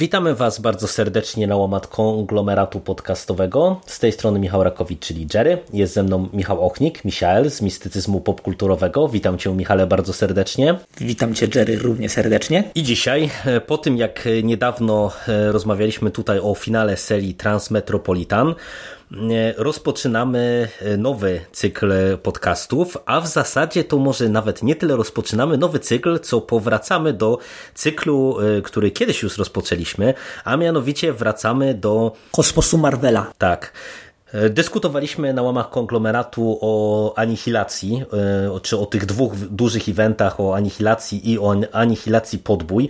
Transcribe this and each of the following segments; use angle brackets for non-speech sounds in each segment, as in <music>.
Witamy Was bardzo serdecznie na łamat konglomeratu podcastowego. Z tej strony Michał Rakowicz, czyli Jerry. Jest ze mną Michał Ochnik, Michael z mistycyzmu popkulturowego. Witam Cię, Michale, bardzo serdecznie. Witam Cię, Jerry, równie serdecznie. I dzisiaj, e, po tym jak niedawno e, rozmawialiśmy tutaj o finale serii Transmetropolitan, rozpoczynamy nowy cykl podcastów, a w zasadzie to może nawet nie tyle rozpoczynamy nowy cykl, co powracamy do cyklu, który kiedyś już rozpoczęliśmy, a mianowicie wracamy do kosmosu Marvela. Tak. Dyskutowaliśmy na łamach konglomeratu o anihilacji, czy o tych dwóch dużych eventach, o anihilacji i o anihilacji podbój.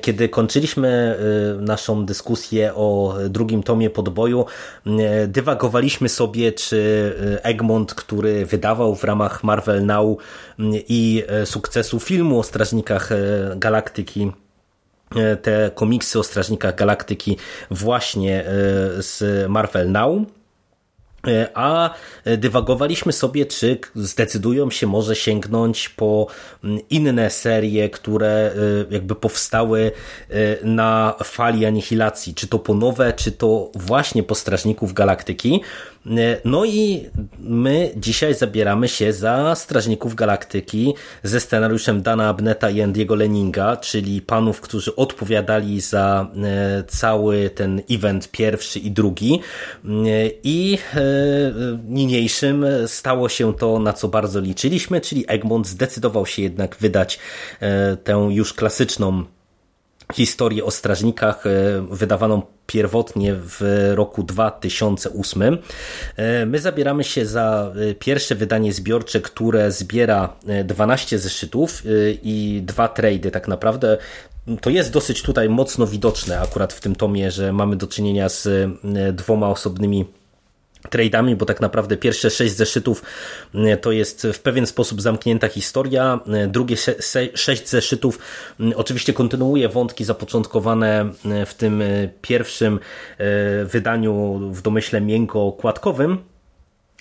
Kiedy kończyliśmy naszą dyskusję o drugim tomie podboju, dywagowaliśmy sobie, czy Egmont, który wydawał w ramach Marvel Now i sukcesu filmu o Strażnikach Galaktyki, te komiksy o Strażnikach Galaktyki właśnie z Marvel Now, a dywagowaliśmy sobie, czy zdecydują się może sięgnąć po inne serie, które jakby powstały na fali anihilacji, czy to po nowe, czy to właśnie po Strażników Galaktyki. No i my dzisiaj zabieramy się za Strażników Galaktyki ze scenariuszem Dana Abneta i Andiego Leninga, czyli panów, którzy odpowiadali za cały ten event pierwszy i drugi. I niniejszym stało się to, na co bardzo liczyliśmy, czyli Egmont zdecydował się jednak wydać tę już klasyczną historię o strażnikach wydawaną pierwotnie w roku 2008. My zabieramy się za pierwsze wydanie zbiorcze, które zbiera 12 zeszytów i dwa trady tak naprawdę. To jest dosyć tutaj mocno widoczne akurat w tym tomie, że mamy do czynienia z dwoma osobnymi trade'ami, bo tak naprawdę pierwsze sześć zeszytów to jest w pewien sposób zamknięta historia, drugie sześć zeszytów oczywiście kontynuuje wątki zapoczątkowane w tym pierwszym wydaniu w domyśle miękko-kładkowym,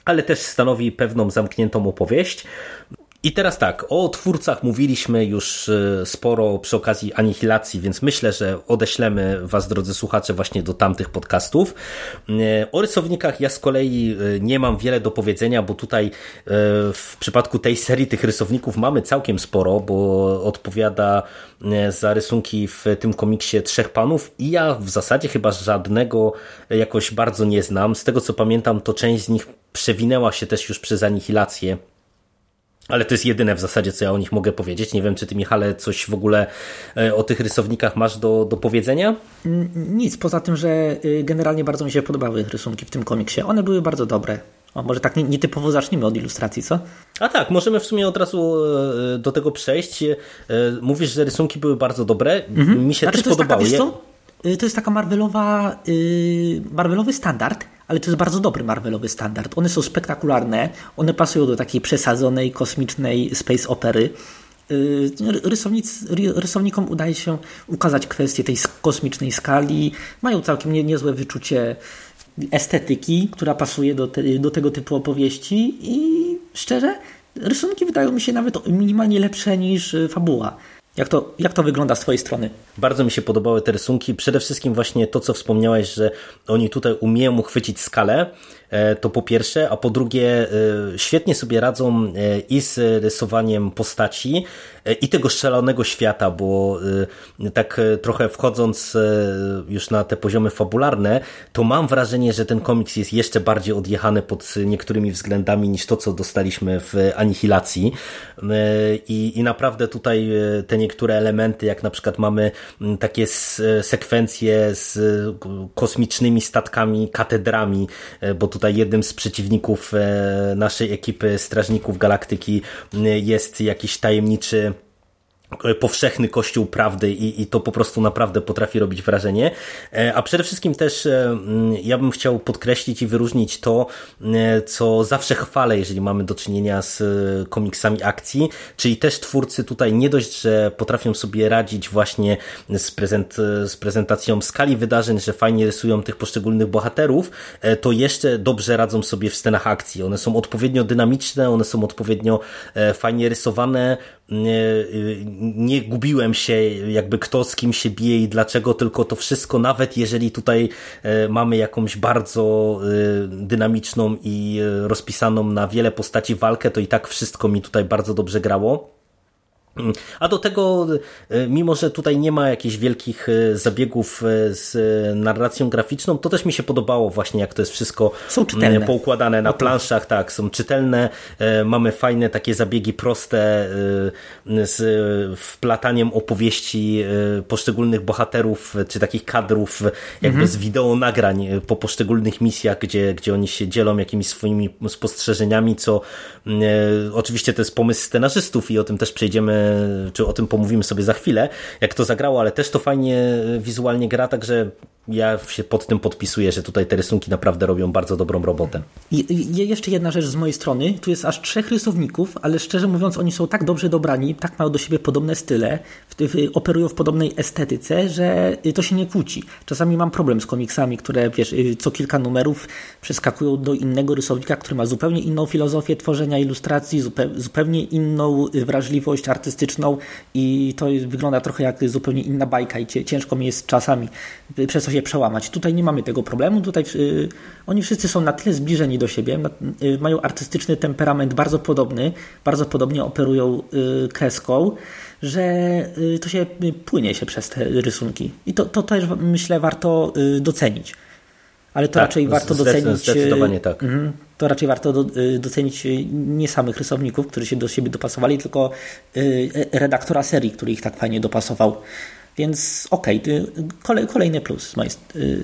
ale też stanowi pewną zamkniętą opowieść. I teraz tak, o twórcach mówiliśmy już sporo przy okazji Anihilacji, więc myślę, że odeślemy Was, drodzy słuchacze, właśnie do tamtych podcastów. O rysownikach ja z kolei nie mam wiele do powiedzenia, bo tutaj w przypadku tej serii tych rysowników mamy całkiem sporo, bo odpowiada za rysunki w tym komiksie trzech panów i ja w zasadzie chyba żadnego jakoś bardzo nie znam. Z tego co pamiętam, to część z nich przewinęła się też już przez Anihilację ale to jest jedyne w zasadzie, co ja o nich mogę powiedzieć. Nie wiem, czy ty, Michale, coś w ogóle o tych rysownikach masz do, do powiedzenia? Nic, poza tym, że generalnie bardzo mi się podobały rysunki w tym komiksie. One były bardzo dobre. O, może tak nietypowo zacznijmy od ilustracji, co? A tak, możemy w sumie od razu do tego przejść. Mówisz, że rysunki były bardzo dobre. Mhm. Mi się znaczy, też podobały. Taka, co? To jest taka Marvelowa, yy, Marvelowy standard, ale to jest bardzo dobry Marvelowy standard. One są spektakularne, one pasują do takiej przesadzonej, kosmicznej space opery. Rysownic, rysownikom udaje się ukazać kwestię tej kosmicznej skali, mają całkiem nie, niezłe wyczucie estetyki, która pasuje do, te, do tego typu opowieści i szczerze, rysunki wydają mi się nawet minimalnie lepsze niż fabuła. Jak to, jak to wygląda z Twojej strony? Bardzo mi się podobały te rysunki. Przede wszystkim właśnie to, co wspomniałeś, że oni tutaj umieją uchwycić skalę, to po pierwsze, a po drugie świetnie sobie radzą i z rysowaniem postaci i tego szalonego świata, bo tak trochę wchodząc już na te poziomy fabularne, to mam wrażenie, że ten komiks jest jeszcze bardziej odjechany pod niektórymi względami niż to, co dostaliśmy w Anihilacji i, i naprawdę tutaj te niektóre elementy, jak na przykład mamy takie sekwencje z kosmicznymi statkami, katedrami, bo tutaj jednym z przeciwników naszej ekipy Strażników Galaktyki jest jakiś tajemniczy powszechny kościół prawdy i, i to po prostu naprawdę potrafi robić wrażenie. E, a przede wszystkim też e, ja bym chciał podkreślić i wyróżnić to, e, co zawsze chwalę, jeżeli mamy do czynienia z komiksami akcji, czyli też twórcy tutaj nie dość, że potrafią sobie radzić właśnie z, prezent, z prezentacją skali wydarzeń, że fajnie rysują tych poszczególnych bohaterów, to jeszcze dobrze radzą sobie w scenach akcji. One są odpowiednio dynamiczne, one są odpowiednio fajnie rysowane, nie gubiłem się jakby kto z kim się bije i dlaczego, tylko to wszystko, nawet jeżeli tutaj e, mamy jakąś bardzo e, dynamiczną i e, rozpisaną na wiele postaci walkę, to i tak wszystko mi tutaj bardzo dobrze grało. A do tego, e, mimo że tutaj nie ma jakichś wielkich e, zabiegów e, z narracją graficzną, to też mi się podobało właśnie, jak to jest wszystko są czytelne. poukładane na planszach, tak, są czytelne, mamy fajne takie zabiegi proste z wplataniem opowieści poszczególnych bohaterów, czy takich kadrów jakby mhm. z wideo nagrań po poszczególnych misjach, gdzie, gdzie oni się dzielą jakimiś swoimi spostrzeżeniami, co oczywiście to jest pomysł scenarzystów i o tym też przejdziemy czy o tym pomówimy sobie za chwilę, jak to zagrało, ale też to fajnie wizualnie gra, także ja się pod tym podpisuję, że tutaj te rysunki naprawdę robią bardzo dobrą robotę. I, jeszcze jedna rzecz z mojej strony. Tu jest aż trzech rysowników, ale szczerze mówiąc, oni są tak dobrze dobrani, tak mają do siebie podobne style, operują w podobnej estetyce, że to się nie kłóci. Czasami mam problem z komiksami, które wiesz, y, co kilka numerów przeskakują do innego rysownika, który ma zupełnie inną filozofię tworzenia ilustracji, zupełnie inną wrażliwość artystyczną i to wygląda trochę jak zupełnie inna bajka i ciężko mi jest czasami przez to się przełamać. Tutaj nie mamy tego problemu, tutaj y, oni wszyscy są na tyle zbliżeni do siebie, y, mają artystyczny temperament bardzo podobny, bardzo podobnie operują y, kreską, że y, to się płynie się przez te rysunki. I to, to też myślę warto docenić. Ale to tak, raczej warto docenić. Zdecydowanie tak. Mhm, to raczej warto do, docenić nie samych rysowników, którzy się do siebie dopasowali, tylko redaktora serii, który ich tak fajnie dopasował. Więc okej, okay, kolejny plus z mojej,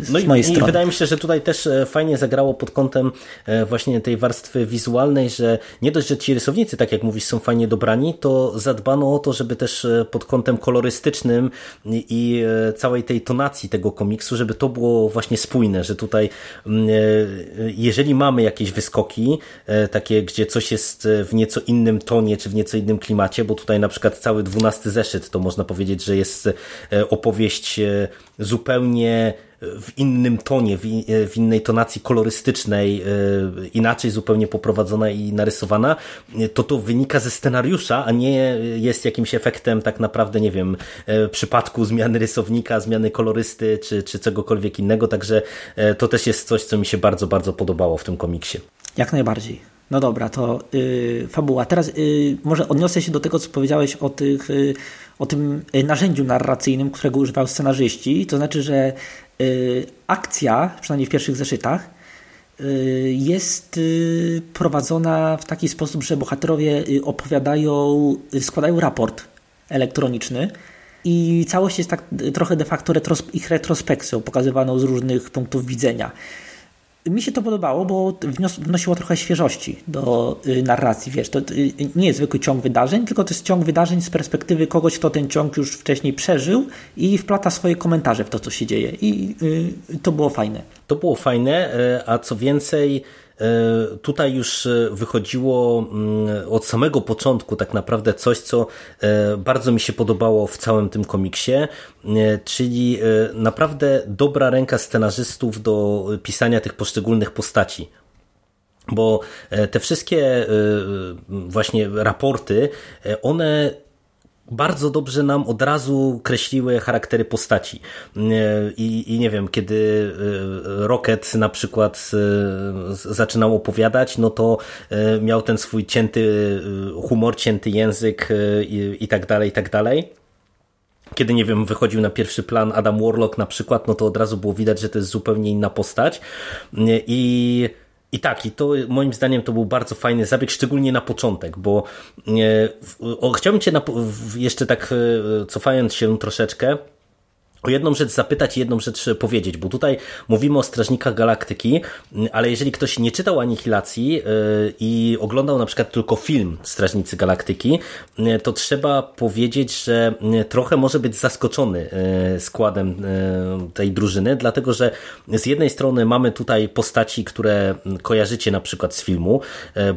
z no mojej i, strony. I wydaje mi się, że tutaj też e, fajnie zagrało pod kątem e, właśnie tej warstwy wizualnej, że nie dość, że ci rysownicy, tak jak mówisz, są fajnie dobrani, to zadbano o to, żeby też e, pod kątem kolorystycznym i całej tej tonacji tego komiksu, żeby to było właśnie spójne, że tutaj jeżeli mamy jakieś wyskoki, takie, gdzie coś jest w nieco innym tonie, czy w nieco innym klimacie, bo tutaj na przykład cały dwunasty zeszyt, to można powiedzieć, że jest opowieść e, zupełnie w innym tonie, e, w innej tonacji kolorystycznej, inaczej zupełnie poprowadzona i narysowana, to to wynika ze scenariusza, a nie jest jakimś efektem tak naprawdę, nie wiem, przypadku zmiany rysownika, zmiany kolorysty, czy, czy czegokolwiek innego, także to też jest coś, co mi się bardzo, bardzo podobało w tym komiksie. Jak najbardziej. No dobra, to yy, fabuła. Teraz yy, może odniosę się do tego, co powiedziałeś o, tych, yy, o tym narzędziu narracyjnym, którego używał scenarzyści. To znaczy, że y, akcja, przynajmniej w pierwszych zeszytach, y, jest y, prowadzona w taki sposób, że bohaterowie opowiadają, składają raport elektroniczny. I całość jest tak trochę de facto retros ich retrospekcją, pokazywaną z różnych punktów widzenia. Mi się to podobało, bo wnosiło trochę świeżości do y, narracji. Wiesz, to y, nie jest zwykły ciąg wydarzeń, tylko to jest ciąg wydarzeń z perspektywy kogoś, kto ten ciąg już wcześniej przeżył i wplata swoje komentarze w to, co się dzieje. I y, to było fajne. To było fajne, a co więcej, E, tutaj już e, wychodziło mm, od samego początku tak naprawdę coś, co e, bardzo mi się podobało w całym tym komiksie, czyli naprawdę dobra ręka scenarzystów do pisania tych poszczególnych postaci. Bo te wszystkie właśnie raporty, one bardzo dobrze nam od razu kreśliły charaktery postaci. I, I, nie wiem, kiedy e, Rocket na przykład e, zaczynał opowiadać, no to e, miał ten swój cięty humor, cięty język i, i tak dalej, i tak dalej kiedy, nie wiem, wychodził na pierwszy plan Adam Warlock na przykład, no to od razu było widać, że to jest zupełnie inna postać. I i tak, i to moim zdaniem to był bardzo fajny zabieg, szczególnie na początek, bo e, o, chciałbym Cię na, jeszcze tak e, cofając się troszeczkę, o jedną rzecz zapytać i jedną rzecz powiedzieć, bo tutaj mówimy o Strażnikach Galaktyki, ale jeżeli ktoś nie czytał Anihilacji yy, i oglądał na przykład tylko film Strażnicy Galaktyki, yy, to trzeba powiedzieć, że trochę może być zaskoczony składem tej drużyny, dlatego że z jednej strony mamy tutaj postaci, które kojarzycie na przykład z filmu,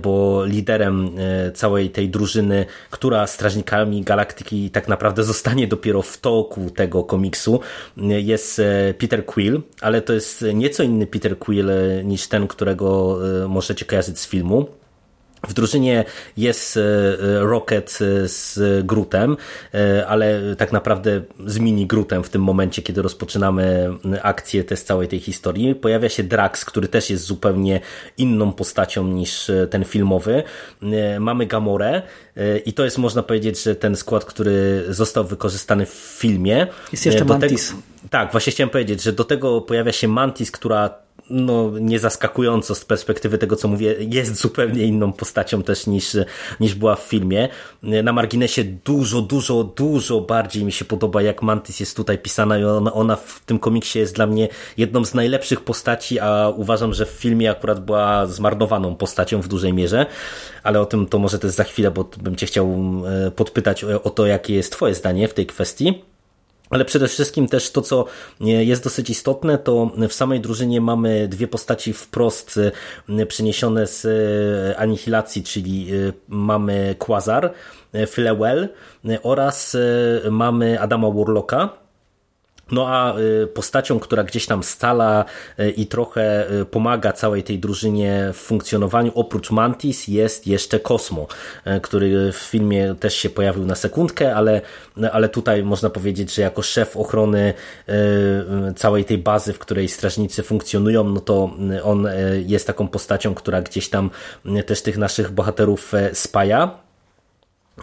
bo liderem całej tej drużyny, która Strażnikami Galaktyki tak naprawdę zostanie dopiero w toku tego komiksu, jest e, Peter Quill, ale to jest nieco inny Peter Quill e, niż ten, którego e, możecie kojarzyć z filmu. W drużynie jest Rocket z Grutem, ale tak naprawdę z mini Grutem w tym momencie, kiedy rozpoczynamy akcję też całej tej historii. Pojawia się Drax, który też jest zupełnie inną postacią niż ten filmowy. Mamy Gamorę i to jest można powiedzieć, że ten skład, który został wykorzystany w filmie. Jest jeszcze do Mantis. Tego, tak, właśnie chciałem powiedzieć, że do tego pojawia się Mantis, która no, nie zaskakująco z perspektywy tego, co mówię, jest zupełnie inną postacią też niż, niż była w filmie. Na marginesie dużo, dużo, dużo bardziej mi się podoba, jak Mantis jest tutaj pisana i ona, ona w tym komiksie jest dla mnie jedną z najlepszych postaci, a uważam, że w filmie akurat była zmarnowaną postacią w dużej mierze, ale o tym to może też za chwilę, bo bym cię chciał e, podpytać o, o to, jakie jest twoje zdanie w tej kwestii. Ale przede wszystkim też to, co jest dosyć istotne, to w samej drużynie mamy dwie postaci wprost e, przeniesione z e, anihilacji, czyli e, mamy Quasar, Flewell oraz mamy Adama Warlocka, no a y, postacią, która gdzieś tam stala y, i trochę y, pomaga całej tej drużynie w funkcjonowaniu, oprócz Mantis jest jeszcze Kosmo, który w filmie też się pojawił na sekundkę, ale, ale tutaj można powiedzieć, że jako szef ochrony całej tej bazy, w której strażnicy funkcjonują, no to on jest taką postacią, która gdzieś tam też tych naszych bohaterów spaja.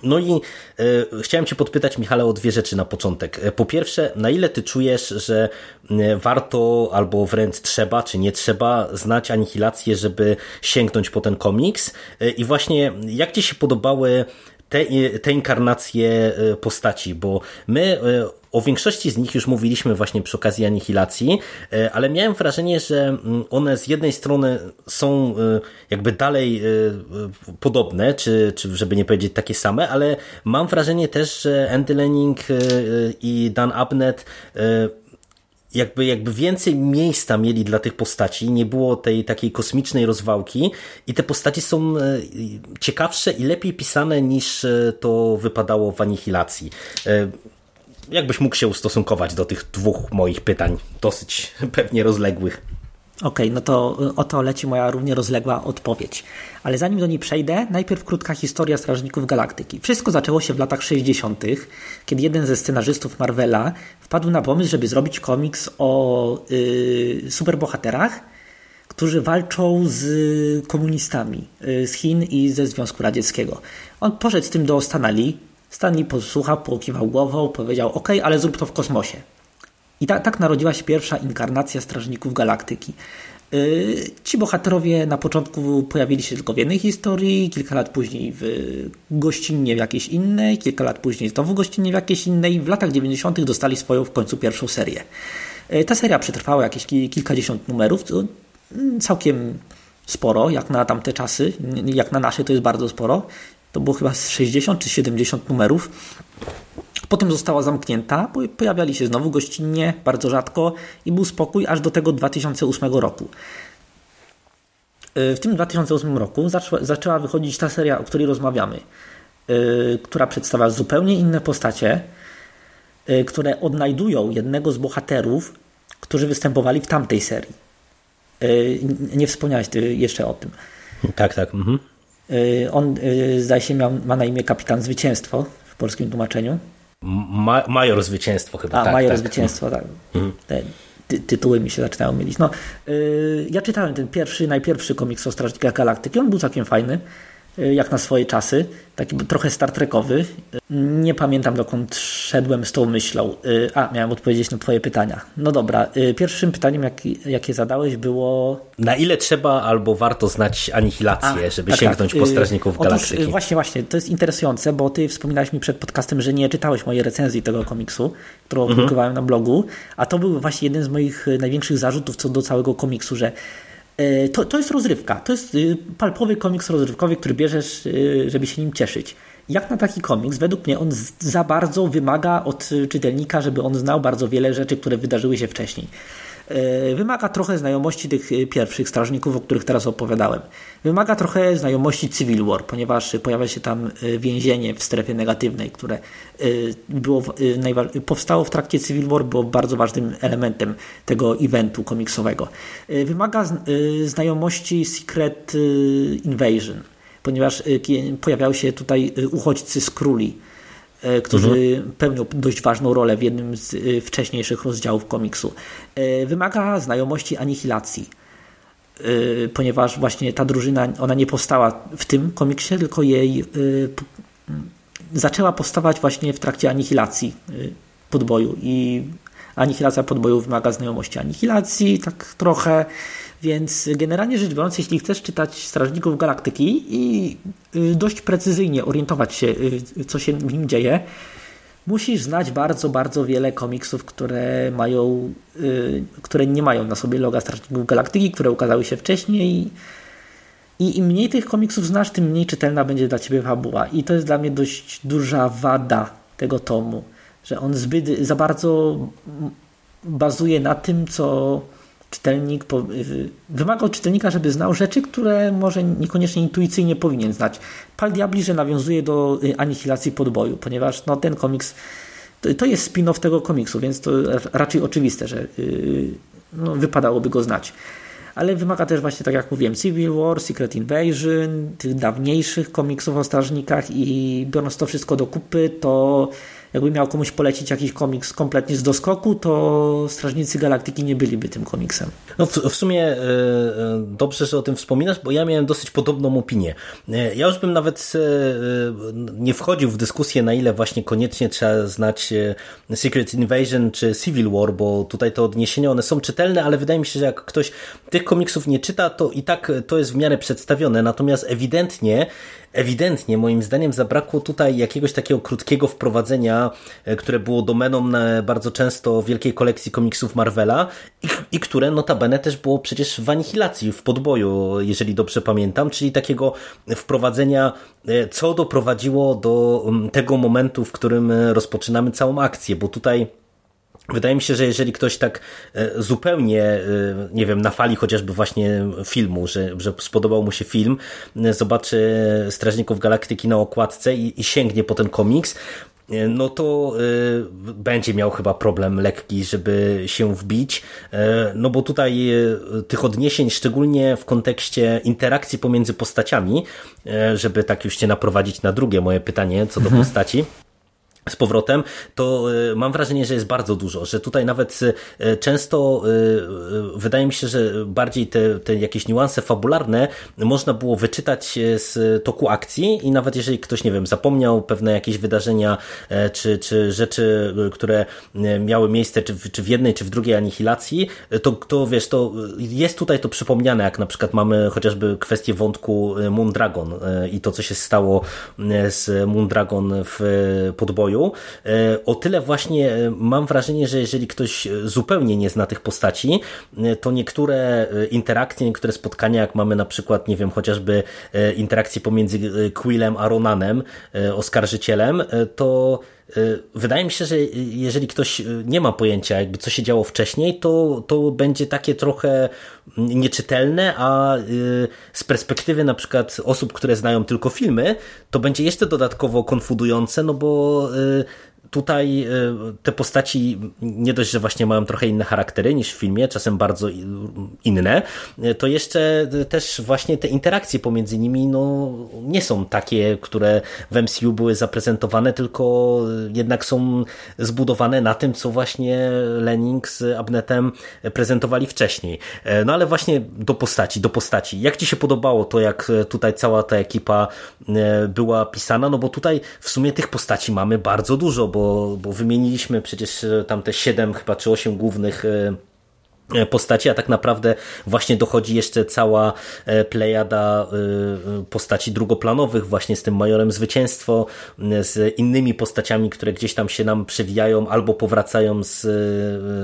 No i e, chciałem Cię podpytać, Michale, o dwie rzeczy na początek. E, po pierwsze, na ile Ty czujesz, że e, warto albo wręcz trzeba, czy nie trzeba znać Anihilację, żeby sięgnąć po ten komiks? I właśnie, jak Ci się podobały te, te inkarnacje postaci? Bo my o większości z nich już mówiliśmy właśnie przy okazji anihilacji, e, ale miałem wrażenie, że mm, one z jednej strony są e, jakby dalej e, podobne, czy, czy żeby nie powiedzieć takie same, ale mam wrażenie też, że Andy Lenning i Dan Abnett jakby, jakby więcej miejsca mieli dla tych postaci, nie było tej takiej kosmicznej rozwałki i te postaci są ciekawsze i lepiej pisane niż to wypadało w anihilacji jakbyś mógł się ustosunkować do tych dwóch moich pytań, dosyć <laughs> pewnie rozległych. Okej, okay, no to oto leci moja równie rozległa odpowiedź. Ale zanim do niej przejdę, najpierw krótka historia Strażników Galaktyki. Wszystko zaczęło się w latach 60., kiedy jeden ze scenarzystów Marvela wpadł na pomysł, żeby zrobić komiks o yy, superbohaterach, którzy walczą z komunistami yy, z Chin i ze Związku Radzieckiego. On poszedł z tym do Stanley, Stanley posłuchał, pokiwał głową, powiedział: OK, ale zrób to w kosmosie. I tak, tak narodziła się pierwsza inkarnacja Strażników Galaktyki. Yy, ci bohaterowie na początku pojawili się tylko w jednej historii, kilka lat później w gościnnie w jakiejś innej, kilka lat później znowu gościnnie w jakiejś innej. W latach 90. dostali swoją w końcu pierwszą serię. Yy, ta seria przetrwała jakieś kilkadziesiąt numerów, mm, całkiem sporo, jak na tamte czasy, jak na nasze to jest bardzo sporo. To było chyba 60 czy 70 numerów. Potem została zamknięta, pojawiali się znowu gościnnie, bardzo rzadko i był spokój aż do tego 2008 roku. Y, w tym 2008 roku zaczęła wychodzić ta seria, o której rozmawiamy, y, która przedstawia zupełnie inne postacie, y, które odnajdują jednego z bohaterów, którzy występowali w tamtej serii. Nie wspomniałeś ty jeszcze o tym. Tak, tak. Mhm. On, zdaje się, miał, ma na imię Kapitan Zwycięstwo w polskim tłumaczeniu. Ma, major Zwycięstwo chyba. A, tak, Major tak. Zwycięstwo, tak. Mhm. Ty, tytuły mi się zaczynają mylić. No, yy, ja czytałem ten pierwszy, najpierwszy komiks o Strażnikach Galaktyki. On był całkiem fajny, jak na swoje czasy. Taki trochę Star Trekowy. Nie pamiętam dokąd szedłem z tą myślą. Y, a, miałem odpowiedzieć na Twoje pytania. No dobra, y, pierwszym pytaniem, jak, jakie zadałeś, było. Na ile trzeba albo warto znać anihilację, A, żeby tak, sięgnąć tak. po Y, Strażników Otóż, Galaktyki? y, właśnie, właśnie, to jest interesujące, bo Ty wspominałeś mi przed podcastem, że nie czytałeś mojej recenzji tego komiksu, którą Mhm. opublikowałem na blogu, a to był właśnie jeden z moich y, największych zarzutów co do całego komiksu, że y, to, to jest rozrywka. To jest y, palpowy komiks rozrywkowy, który bierzesz, y, żeby się nim cieszyć. Jak na taki komiks, według mnie on za bardzo wymaga od czytelnika, żeby on znał bardzo wiele rzeczy, które wydarzyły się wcześniej. Y, Wymaga trochę znajomości tych y, pierwszych strażników, o których teraz opowiadałem. Wymaga trochę znajomości Civil War, ponieważ pojawia się tam y, więzienie w strefie negatywnej, które było, powstało w trakcie Civil War, było bardzo ważnym elementem tego eventu komiksowego. Wymaga znajomości Secret Invasion, ponieważ y, pojawiają się tutaj uchodźcy z króli, y, którzy pełnią dość ważną rolę w jednym z y, wcześniejszych rozdziałów komiksu. Y, Wymaga znajomości anihilacji, ponieważ właśnie ta drużyna, ona nie powstała w tym komiksie, tylko jej zaczęła powstawać właśnie w trakcie anihilacji podboju. I anihilacja podboju wymaga znajomości anihilacji, tak trochę, więc generalnie rzecz biorąc, jeśli chcesz czytać Strażników Galaktyki i y, dość precyzyjnie orientować się, y, co się w nim dzieje, musisz znać bardzo, bardzo wiele komiksów, które mają, y, które nie mają na sobie loga Strażników Galaktyki, które ukazały się wcześniej i im mniej tych komiksów znasz, tym mniej czytelna będzie dla ciebie fabuła. I to jest dla mnie dość duża wada tego tomu, że on zbyt za bardzo bazuje na tym, co czytelnik y, wymaga od czytelnika, żeby znał rzeczy, które może niekoniecznie intuicyjnie powinien znać. Pal Diabli, że nawiązuje do y, anihilacji podboju, ponieważ no, ten komiks to, jest spin-off tego komiksu, więc to raczej oczywiste, że yy, no, wypadałoby go znać. Ale wymaga też właśnie, tak jak mówiłem, Civil War, Secret Invasion, tych dawniejszych komiksów o strażnikach i biorąc to wszystko do kupy, to jakby miał komuś polecić jakiś komiks kompletnie z doskoku, to Strażnicy Galaktyki nie byliby tym komiksem. No w, w sumie e, e, dobrze, że o tym wspominasz, bo ja miałem dosyć podobną opinię. E, Ja już bym nawet e, e, nie wchodził w dyskusję, na ile właśnie koniecznie trzeba znać e, Secret Invasion czy Civil War, bo tutaj te odniesienia, one są czytelne, ale wydaje mi się, że jak ktoś tych komiksów nie czyta, to i tak to jest w miarę przedstawione, natomiast ewidentnie Ewidentnie, moim zdaniem, zabrakło tutaj jakiegoś takiego krótkiego wprowadzenia, e, które było domeną bardzo często wielkiej kolekcji komiksów Marvela i, i które notabene też było przecież w anihilacji, w podboju, jeżeli dobrze pamiętam, czyli takiego wprowadzenia, e, co doprowadziło do mm, tego momentu, w którym e, rozpoczynamy całą akcję, bo tutaj Wydaje mi się, że jeżeli ktoś tak e, zupełnie, e, nie wiem, na fali chociażby właśnie filmu, że, że spodobał mu się film, e, zobaczy Strażników Galaktyki na okładce i, i sięgnie po ten komiks, no to y, będzie miał chyba problem lekki, żeby się wbić, no bo tutaj tych odniesień, szczególnie w kontekście interakcji pomiędzy postaciami, żeby tak już cię naprowadzić na drugie moje pytanie co do postaci, z powrotem, to y, mam wrażenie, że jest bardzo dużo, że tutaj nawet y, często y, wydaje mi się, że bardziej te, te jakieś niuanse fabularne można było wyczytać z toku akcji i nawet jeżeli ktoś, nie wiem, zapomniał pewne jakieś wydarzenia e, czy, czy rzeczy, które y, miały miejsce czy w, czy w jednej, czy w drugiej anihilacji, y, to, to wiesz, to jest tutaj to przypomniane, jak na przykład mamy chociażby kwestię wątku Moondragon i to, co się stało z Moondragon w podboju, E, O tyle właśnie e, mam wrażenie, że jeżeli ktoś e, zupełnie nie zna tych postaci, to niektóre interakcje, niektóre spotkania, jak mamy na przykład, nie wiem, chociażby interakcje pomiędzy Quillem a Ronanem, oskarżycielem, to Wydaje mi się, że jeżeli ktoś nie ma pojęcia, jakby co się działo wcześniej, to, to będzie takie trochę nieczytelne, a y, z perspektywy na przykład osób, które znają tylko filmy, to będzie jeszcze dodatkowo konfudujące, no bo y, tutaj y, te postaci nie dość, że właśnie mają trochę inne charaktery niż w filmie, czasem bardzo inne, y, to jeszcze też właśnie te interakcje pomiędzy nimi no, nie są takie, które w MCU były zaprezentowane, tylko jednak są zbudowane na tym, co właśnie Lenning z Abnetem prezentowali wcześniej. E, No ale właśnie do postaci, do postaci. Jak Ci się podobało to, jak tutaj cała ta ekipa e, była pisana? No bo tutaj w sumie tych postaci mamy bardzo dużo, bo bo, bo wymieniliśmy przecież tam te 7 chyba czy 8 głównych postaci, a tak naprawdę właśnie dochodzi jeszcze cała plejada postaci drugoplanowych, właśnie z tym Majorem Zwycięstwo, z innymi postaciami, które gdzieś tam się nam przewijają albo powracają z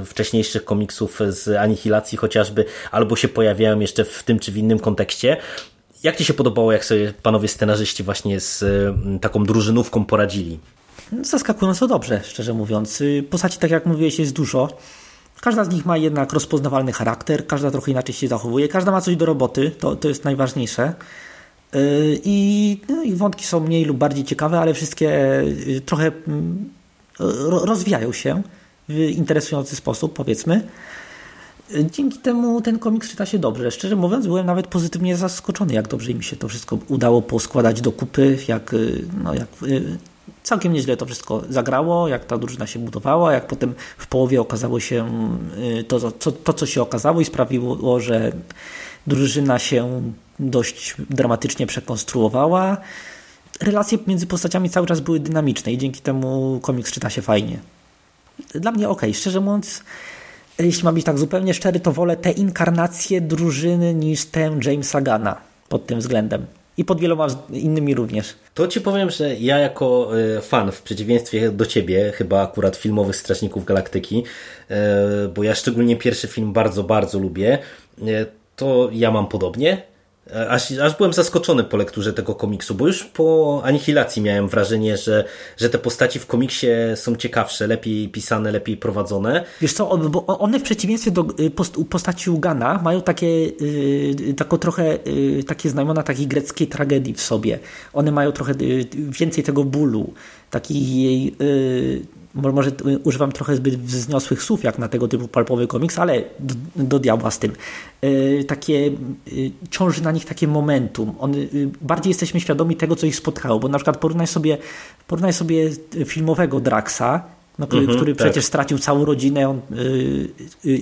wcześniejszych komiksów z Anihilacji chociażby, albo się pojawiają jeszcze w tym czy w innym kontekście. Jak Ci się podobało, jak sobie panowie scenarzyści właśnie z taką drużynówką poradzili? Zaskakująco dobrze, szczerze mówiąc. Postaci, tak jak mówiłeś, jest dużo. Każda z nich ma jednak rozpoznawalny charakter, każda trochę inaczej się zachowuje, każda ma coś do roboty, to, to jest najważniejsze. I no, ich wątki są mniej lub bardziej ciekawe, ale wszystkie trochę rozwijają się w interesujący sposób, powiedzmy. Dzięki temu ten komiks czyta się dobrze. Szczerze mówiąc, byłem nawet pozytywnie zaskoczony, jak dobrze mi się to wszystko udało poskładać do kupy, jak, no, jak całkiem nieźle to wszystko zagrało, jak ta drużyna się budowała, jak potem w połowie okazało się to, to, to co się okazało i sprawiło, że drużyna się dość dramatycznie przekonstruowała. Relacje między postaciami cały czas były dynamiczne i dzięki temu komiks czyta się fajnie. Dla mnie ok, szczerze mówiąc, jeśli mam być tak zupełnie szczery, to wolę te inkarnacje drużyny niż tę Jamesa Gana pod tym względem. I pod wieloma innymi również. To ci powiem, że ja jako e, fan, w przeciwieństwie do ciebie, chyba akurat filmowych Strażników Galaktyki, e, bo ja szczególnie pierwszy film bardzo, bardzo lubię, e, to ja mam podobnie. Aż, aż byłem zaskoczony po lekturze tego komiksu, bo już po Anihilacji miałem wrażenie, że, że te postaci w komiksie są ciekawsze, lepiej pisane, lepiej prowadzone. Wiesz co, bo one w przeciwieństwie do y, postaci Ugana mają takie, yy, taką trochę yy, takie znamiona takiej greckiej tragedii w sobie. One mają trochę yy, więcej tego bólu, takiej yy, może używam trochę zbyt wzniosłych słów jak na tego typu palpowy komiks, ale do, do diabła z tym. Yy, takie yy, ciąży na nich takie momentum. On, yy, bardziej jesteśmy świadomi tego, co ich spotkało, bo na przykład porównaj sobie, porównaj sobie filmowego Draxa, no, który, który tak. przecież stracił całą rodzinę on,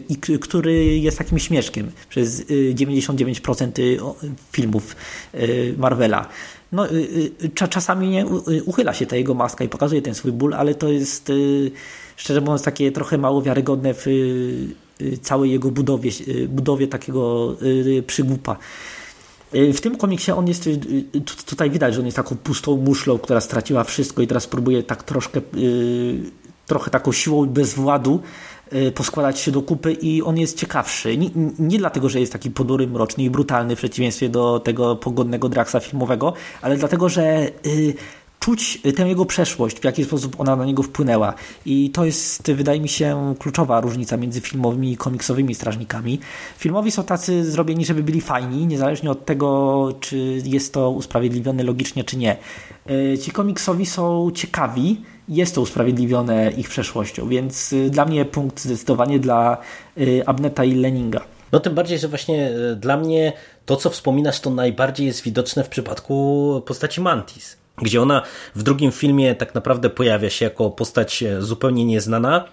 i który jest takim śmieszkiem przez 99% filmów Marvela no, y, y, czasami nie y, uchyla się ta jego maska i pokazuje ten swój ból, ale to jest szczerze mówiąc takie trochę mało wiarygodne w całej jego budowie, budowie takiego przygłupa. W tym komiksie on jest, tutaj widać, że on jest taką pustą muszlą, która straciła wszystko i teraz próbuje tak troszkę, trochę taką siłą bez władu poskładać się do kupy i on jest ciekawszy. Nie, nie, dlatego, że jest taki ponury, mroczny i brutalny w przeciwieństwie do tego pogodnego Draxa filmowego, ale dlatego, że y, czuć tę jego przeszłość, w jaki sposób ona na niego wpłynęła. I to jest, wydaje mi się, kluczowa różnica między filmowymi i komiksowymi strażnikami. Filmowi są tacy zrobieni, żeby byli fajni, niezależnie od tego, czy jest to usprawiedliwione logicznie, czy nie. Y, ci komiksowi są ciekawi, jest to usprawiedliwione ich przeszłością, więc y, dla mnie punkt zdecydowanie dla y, Abneta i Leninga. No tym bardziej, że właśnie y, dla mnie to, co wspominasz, to najbardziej jest widoczne w przypadku postaci Mantis, gdzie ona w drugim filmie tak naprawdę pojawia się jako postać zupełnie nieznana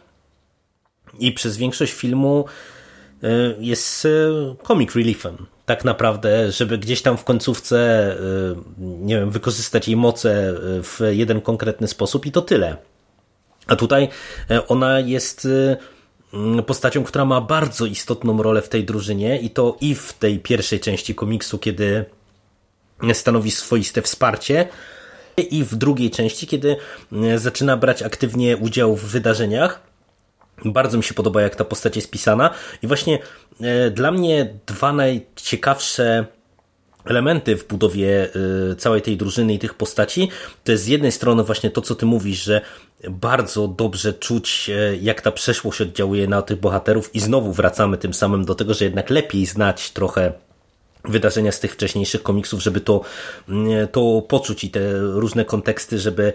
i przez większość filmu jest comic reliefem tak naprawdę, żeby gdzieś tam w końcówce, y, nie wiem, wykorzystać jej moce y, w jeden konkretny sposób i to tyle. A tutaj y, ona jest mm, postacią, która ma bardzo istotną rolę w tej drużynie i to i w tej pierwszej części komiksu, kiedy stanowi swoiste wsparcie, i w drugiej części, kiedy zaczyna brać aktywnie udział w wydarzeniach bardzo mi się podoba, jak ta postać jest pisana. I właśnie dla mnie dwa najciekawsze elementy w budowie e, całej tej drużyny i tych postaci, to jest z jednej strony właśnie to, co ty mówisz, że bardzo dobrze czuć, e, jak ta przeszłość oddziałuje na tych bohaterów i znowu wracamy tym samym do tego, że jednak lepiej znać trochę wydarzenia z tych wcześniejszych komiksów, żeby to, to poczuć i te różne konteksty, żeby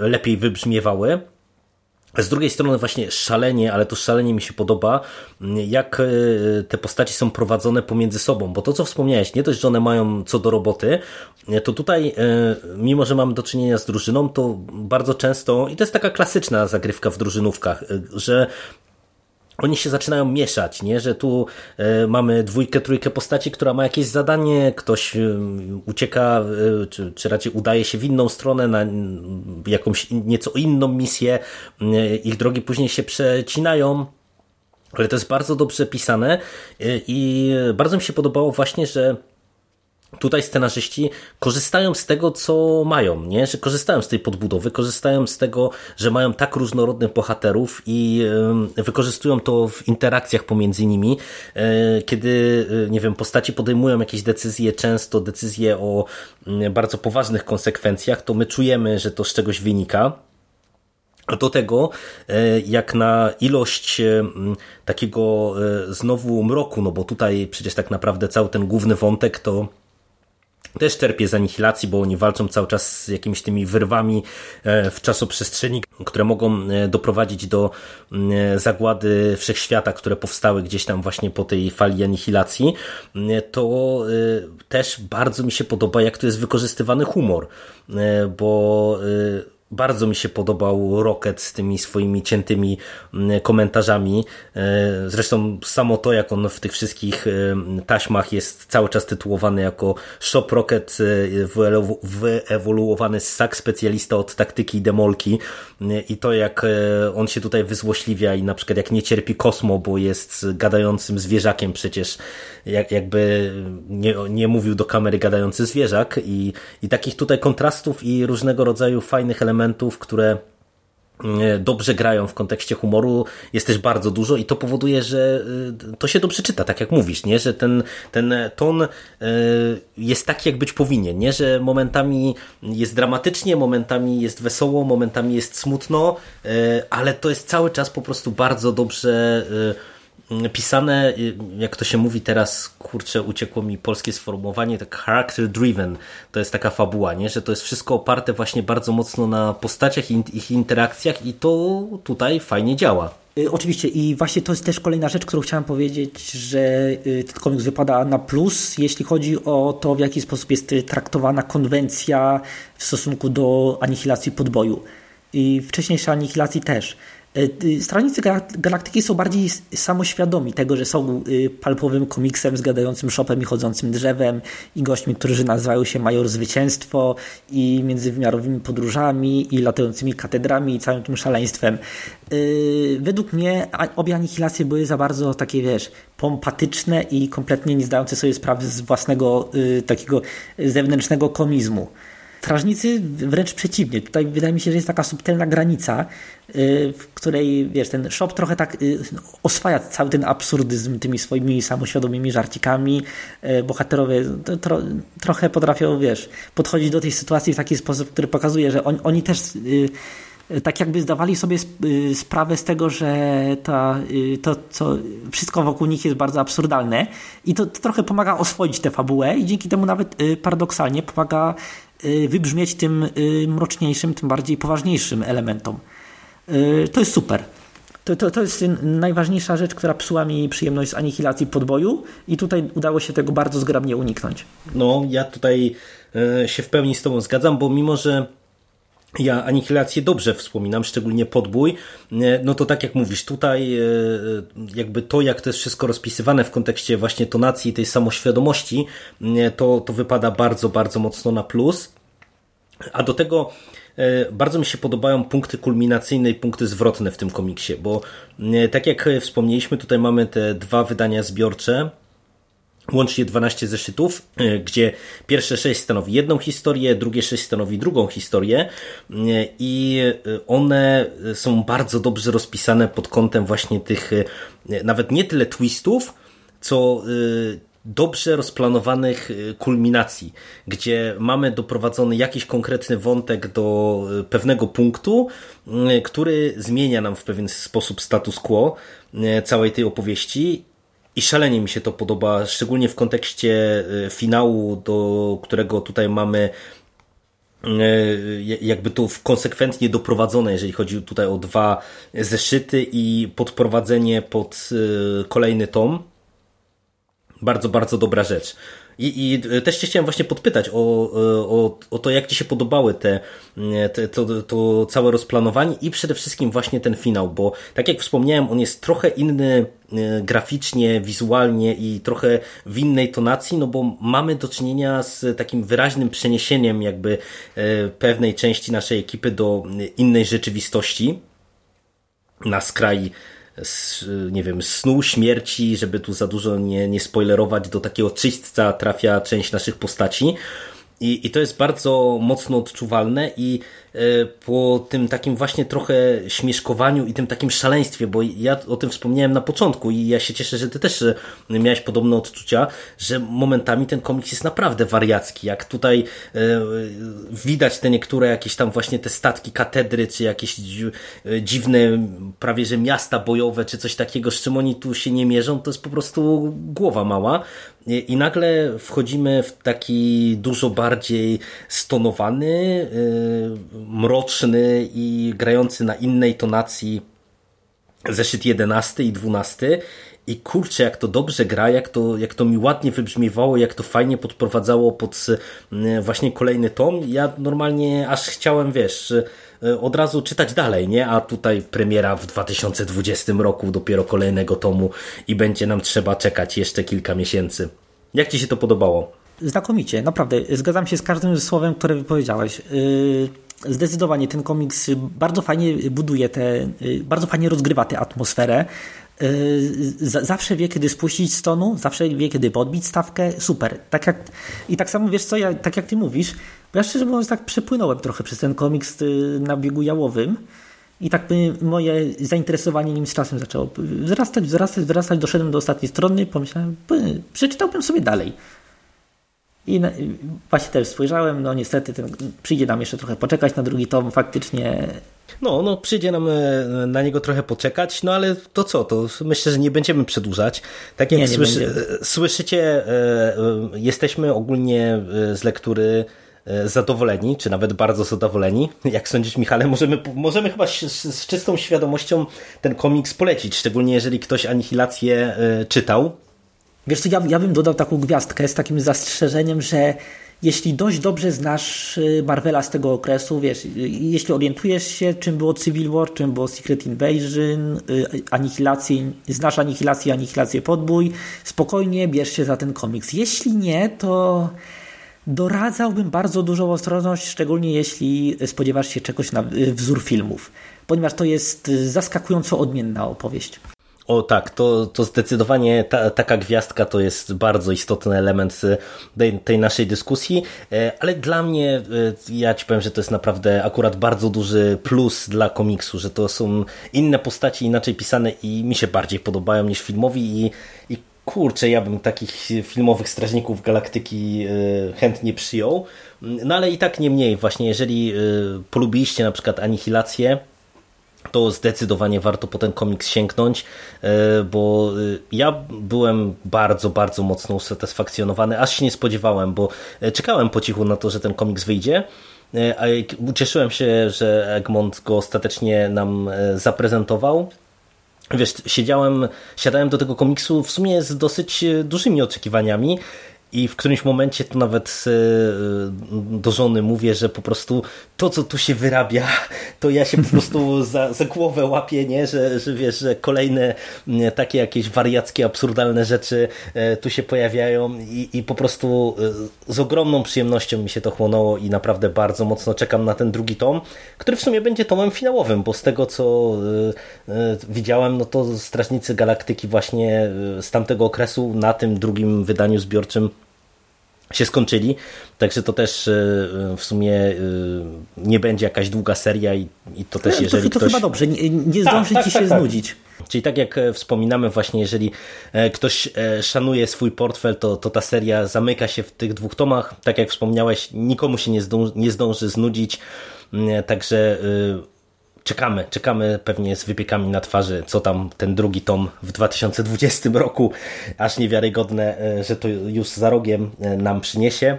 lepiej wybrzmiewały. Z drugiej strony właśnie szalenie, ale to szalenie mi się podoba, jak e, te postaci są prowadzone pomiędzy sobą, bo to co wspomniałeś, nie dość, że one mają co do roboty, to tutaj e, mimo, że mam do czynienia z drużyną, to bardzo często, i to jest taka klasyczna zagrywka w drużynówkach, e, że oni się zaczynają mieszać, nie? że tu e, mamy dwójkę, trójkę postaci, która ma jakieś zadanie, ktoś e, ucieka, e, czy, czy raczej udaje się w inną stronę na mm, jakąś nieco inną misję, e, ich drogi później się przecinają, ale to jest bardzo dobrze pisane i bardzo mi się podobało właśnie, że tutaj scenarzyści korzystają z tego, co mają, nie? że korzystają z tej podbudowy, korzystają z tego, że mają tak różnorodnych bohaterów i wykorzystują to w interakcjach pomiędzy nimi, e, kiedy, e, nie wiem, postaci podejmują jakieś decyzje, często decyzje o bardzo poważnych konsekwencjach, to my czujemy, że to z czegoś wynika. A do tego, e, jak na ilość takiego znowu mroku, no bo tutaj przecież tak naprawdę cały ten główny wątek to też czerpie z anihilacji, bo oni walczą cały czas z jakimiś tymi wyrwami e, w czasoprzestrzeni, które mogą e, doprowadzić do e, zagłady wszechświata, które powstały gdzieś tam właśnie po tej fali anihilacji, to też bardzo mi się podoba, jak tu jest wykorzystywany humor, bo bardzo mi się podobał Rocket z tymi swoimi ciętymi mm, komentarzami. E, zresztą samo to, jak on w tych wszystkich e, taśmach jest cały czas tytułowany jako Shop Rocket e, wyewoluowany ssak specjalista od taktyki i demolki i to jak on się tutaj wyzłośliwia i na przykład jak nie cierpi Kosmo, bo jest gadającym zwierzakiem przecież jak, jakby nie, nie mówił do kamery gadający zwierzak i, i takich tutaj kontrastów i różnego rodzaju fajnych elementów, które mm, dobrze grają w kontekście humoru jest też bardzo dużo i to powoduje, że y, to się dobrze czyta, tak jak mówisz, nie? że ten, ten ton y, jest taki, jak być powinien, nie? że momentami jest dramatycznie, momentami jest wesoło, momentami jest smutno, ale to jest cały czas po prostu bardzo dobrze pisane, y, jak to się mówi teraz, kurczę, uciekło mi polskie sformułowanie, tak character driven, to jest taka fabuła, nie? że to jest wszystko oparte właśnie bardzo mocno na postaciach i ich interakcjach i to tutaj fajnie działa. Y, oczywiście i właśnie to jest też kolejna rzecz, którą chciałem powiedzieć, że y, ten komiks wypada na plus, jeśli chodzi o to, w jaki sposób jest traktowana konwencja w stosunku do anihilacji podboju. I wcześniejszej anihilacji też. E, Strażnicy Galaktyki są bardziej samoświadomi tego, że są y, palpowym komiksem z gadającym szopem i chodzącym drzewem i gośćmi, którzy nazywają się Major Zwycięstwo i międzywymiarowymi podróżami i latającymi katedrami i całym tym szaleństwem. E, według mnie obie anihilacje były za bardzo takie, wiesz, pompatyczne i kompletnie nie zdające sobie sprawy z własnego y, takiego zewnętrznego komizmu. Strażnicy wręcz przeciwnie. Tutaj wydaje mi się, że jest taka subtelna granica, y, w której wiesz, ten shop trochę tak y, oswaja cały ten absurdyzm tymi swoimi samoświadomymi żarcikami. Y, bohaterowie tro, trochę potrafią, wiesz, podchodzić do tej sytuacji w taki sposób, który pokazuje, że on, oni też tak jakby zdawali sobie sprawę z tego, że ta, to co, wszystko wokół nich jest bardzo absurdalne i to, to trochę pomaga oswoić tę fabułę i dzięki temu nawet paradoksalnie pomaga wybrzmieć tym y, mroczniejszym, tym bardziej poważniejszym elementom. Y, to jest super. To, to, to jest najważniejsza rzecz, która psuła mi przyjemność z anihilacji podboju i tutaj udało się tego bardzo zgrabnie uniknąć. No, ja tutaj się w pełni z Tobą zgadzam, bo mimo, że ja Anihilację dobrze wspominam, szczególnie podbój. No to tak jak mówisz, tutaj jakby to, jak to jest wszystko rozpisywane w kontekście właśnie tonacji tej samoświadomości, to, to wypada bardzo, bardzo mocno na plus. A do tego e, bardzo mi się podobają punkty kulminacyjne i punkty zwrotne w tym komiksie, bo e, tak jak wspomnieliśmy, tutaj mamy te dwa wydania zbiorcze, łącznie 12 zeszytów, e, gdzie pierwsze 6 stanowi jedną historię, drugie 6 stanowi drugą historię i one są bardzo dobrze rozpisane pod kątem właśnie tych nawet nie tyle twistów, co dobrze rozplanowanych y, kulminacji, gdzie mamy doprowadzony jakiś konkretny wątek do y, pewnego punktu, y, który zmienia nam w pewien sposób status quo całej tej opowieści i szalenie mi się to podoba, szczególnie w kontekście finału, do którego tutaj mamy jakby to konsekwentnie doprowadzone, jeżeli chodzi tutaj o dwa zeszyty i podprowadzenie pod kolejny tom bardzo, bardzo dobra rzecz. I, I też Cię chciałem właśnie podpytać o, o, o to, jak Ci się podobały te, te, to, to całe rozplanowanie i przede wszystkim właśnie ten finał, bo tak jak wspomniałem, on jest trochę inny e, graficznie, wizualnie i trochę w innej tonacji, no bo mamy do czynienia z takim wyraźnym przeniesieniem jakby e, pewnej części naszej ekipy do innej rzeczywistości na skraj nie wiem, snu, śmierci, żeby tu za dużo nie, nie spoilerować, do takiego czyśćca trafia część naszych postaci. I, I to jest bardzo mocno odczuwalne i po tym takim właśnie trochę śmieszkowaniu i tym takim szaleństwie, bo ja o tym wspomniałem na początku i ja się cieszę, że ty też e, miałeś podobne odczucia, że momentami ten komiks jest naprawdę wariacki, jak tutaj e, widać te niektóre jakieś tam właśnie te statki katedry, czy jakieś dziwne prawie że miasta bojowe, czy coś takiego, z czym oni tu się nie mierzą, to jest po prostu głowa mała. I nagle wchodzimy w taki dużo bardziej stonowany, mroczny i grający na innej tonacji zeszyt 11 i 12 i kurczę, jak to dobrze gra, jak to, jak to mi ładnie wybrzmiewało, jak to fajnie podprowadzało pod mm, właśnie kolejny tom. Ja normalnie aż chciałem, wiesz, e, od razu czytać dalej, nie? A tutaj premiera w 2020 roku dopiero kolejnego tomu i będzie nam trzeba czekać jeszcze kilka miesięcy. Jak Ci się to podobało? Znakomicie, naprawdę. Zgadzam się z każdym słowem, które wypowiedziałeś. Yy zdecydowanie ten komiks bardzo fajnie buduje te, bardzo fajnie rozgrywa tę atmosferę. Zawsze wie, kiedy spuścić stonu, zawsze wie, kiedy podbić stawkę. Super. Tak jak, I tak samo wiesz co, ja, tak jak ty mówisz, bo ja szczerze mówiąc tak przepłynąłem trochę przez ten komiks y, na biegu jałowym. I tak moje zainteresowanie nim z czasem zaczęło wzrastać, wzrastać, wzrastać. Doszedłem do ostatniej strony, pomyślałem, przeczytałbym sobie dalej. I właśnie też spojrzałem, no niestety ten, przyjdzie nam jeszcze trochę poczekać na drugi tom, faktycznie. No, no przyjdzie nam e, na niego trochę poczekać, no ale to co, to myślę, że nie będziemy przedłużać. Tak jak nie, nie słyszy, e, słyszycie, e, jesteśmy ogólnie z lektury zadowoleni, czy nawet bardzo zadowoleni. Jak sądzisz, Michale, możemy, możemy chyba z, z czystą świadomością ten komiks polecić, szczególnie jeżeli ktoś Anihilację czytał Wiesz co, ja, ja bym dodał taką gwiazdkę z takim zastrzeżeniem, że jeśli dość dobrze znasz y, Marvela z tego okresu, wiesz, y, jeśli orientujesz się, czym było Civil War, czym było Secret Invasion, y, Anihilację, znasz Anihilację, Anihilację Podbój, spokojnie bierz się za ten komiks. Jeśli nie, to doradzałbym bardzo dużą ostrożność, szczególnie jeśli spodziewasz się czegoś na wzór filmów, ponieważ to jest zaskakująco odmienna opowieść. O tak, to, to zdecydowanie ta, taka gwiazdka to jest bardzo istotny element y, tej, tej, naszej dyskusji, e, ale dla mnie, y, ja ci powiem, że to jest naprawdę akurat bardzo duży plus dla komiksu, że to są inne postaci, inaczej pisane i mi się bardziej podobają niż filmowi i, i kurczę, ja bym takich filmowych Strażników Galaktyki y, chętnie przyjął, no ale i tak nie mniej, właśnie jeżeli polubiliście na przykład Anihilację, to zdecydowanie warto po ten komiks sięgnąć, e, bo e, ja byłem bardzo, bardzo mocno usatysfakcjonowany, aż się nie spodziewałem, bo e, czekałem po cichu na to, że ten komiks wyjdzie, a ucieszyłem się, że Egmont go ostatecznie nam zaprezentował. Wiesz, siedziałem, siadałem do tego komiksu w sumie z dosyć dużymi oczekiwaniami i w którymś momencie to nawet e, do żony mówię, że po prostu to, co tu się wyrabia, <laughs> to ja się po prostu za, za głowę łapię, nie? Że, że wiesz, że kolejne takie jakieś wariackie, absurdalne rzeczy e, tu się pojawiają i, i po prostu e, z ogromną przyjemnością mi się to chłonęło i naprawdę bardzo mocno czekam na ten drugi tom, który w sumie będzie tomem finałowym, bo z tego, co widziałem, no to Strażnicy Galaktyki właśnie z tamtego okresu na tym drugim wydaniu zbiorczym się skończyli, także to też e, w sumie e, nie będzie jakaś długa seria i, i to też jeżeli to, to ktoś... chyba dobrze, nie, nie tak, zdąży tak, ci tak, się tak, znudzić. Czyli tak jak e, wspominamy właśnie, jeżeli ktoś szanuje swój portfel, to, to ta seria zamyka się w tych dwóch tomach. Tak jak wspomniałeś, nikomu się nie, zdąży, nie zdąży znudzić, mm, także czekamy, czekamy pewnie z wypiekami na twarzy, co tam ten drugi tom w 2020 roku, aż niewiarygodne, e, że to już za rogiem e, nam przyniesie.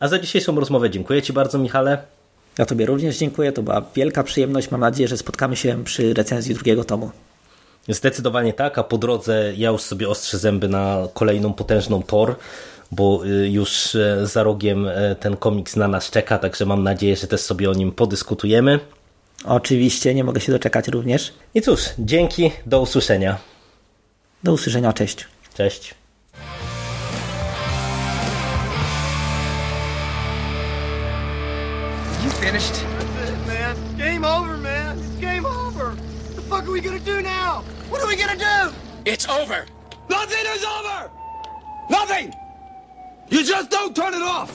A za dzisiejszą rozmowę dziękuję Ci bardzo, Michale. Ja Tobie również dziękuję, to była wielka przyjemność. Mam nadzieję, że spotkamy się przy recenzji drugiego tomu. Zdecydowanie tak, a po drodze ja już sobie ostrzę zęby na kolejną potężną Tor, bo y, już e, za rogiem ten komiks na nas czeka, także mam nadzieję, że też sobie o nim podyskutujemy. Oczywiście, nie mogę się doczekać również. I cóż, dzięki, do usłyszenia. Do usłyszenia, cześć. Cześć. You finished? That's it, man. Game over, man. It's game over. What the fuck are we gonna do now? What are we gonna do? It's over. Nothing is over! Nothing! You just don't turn it off!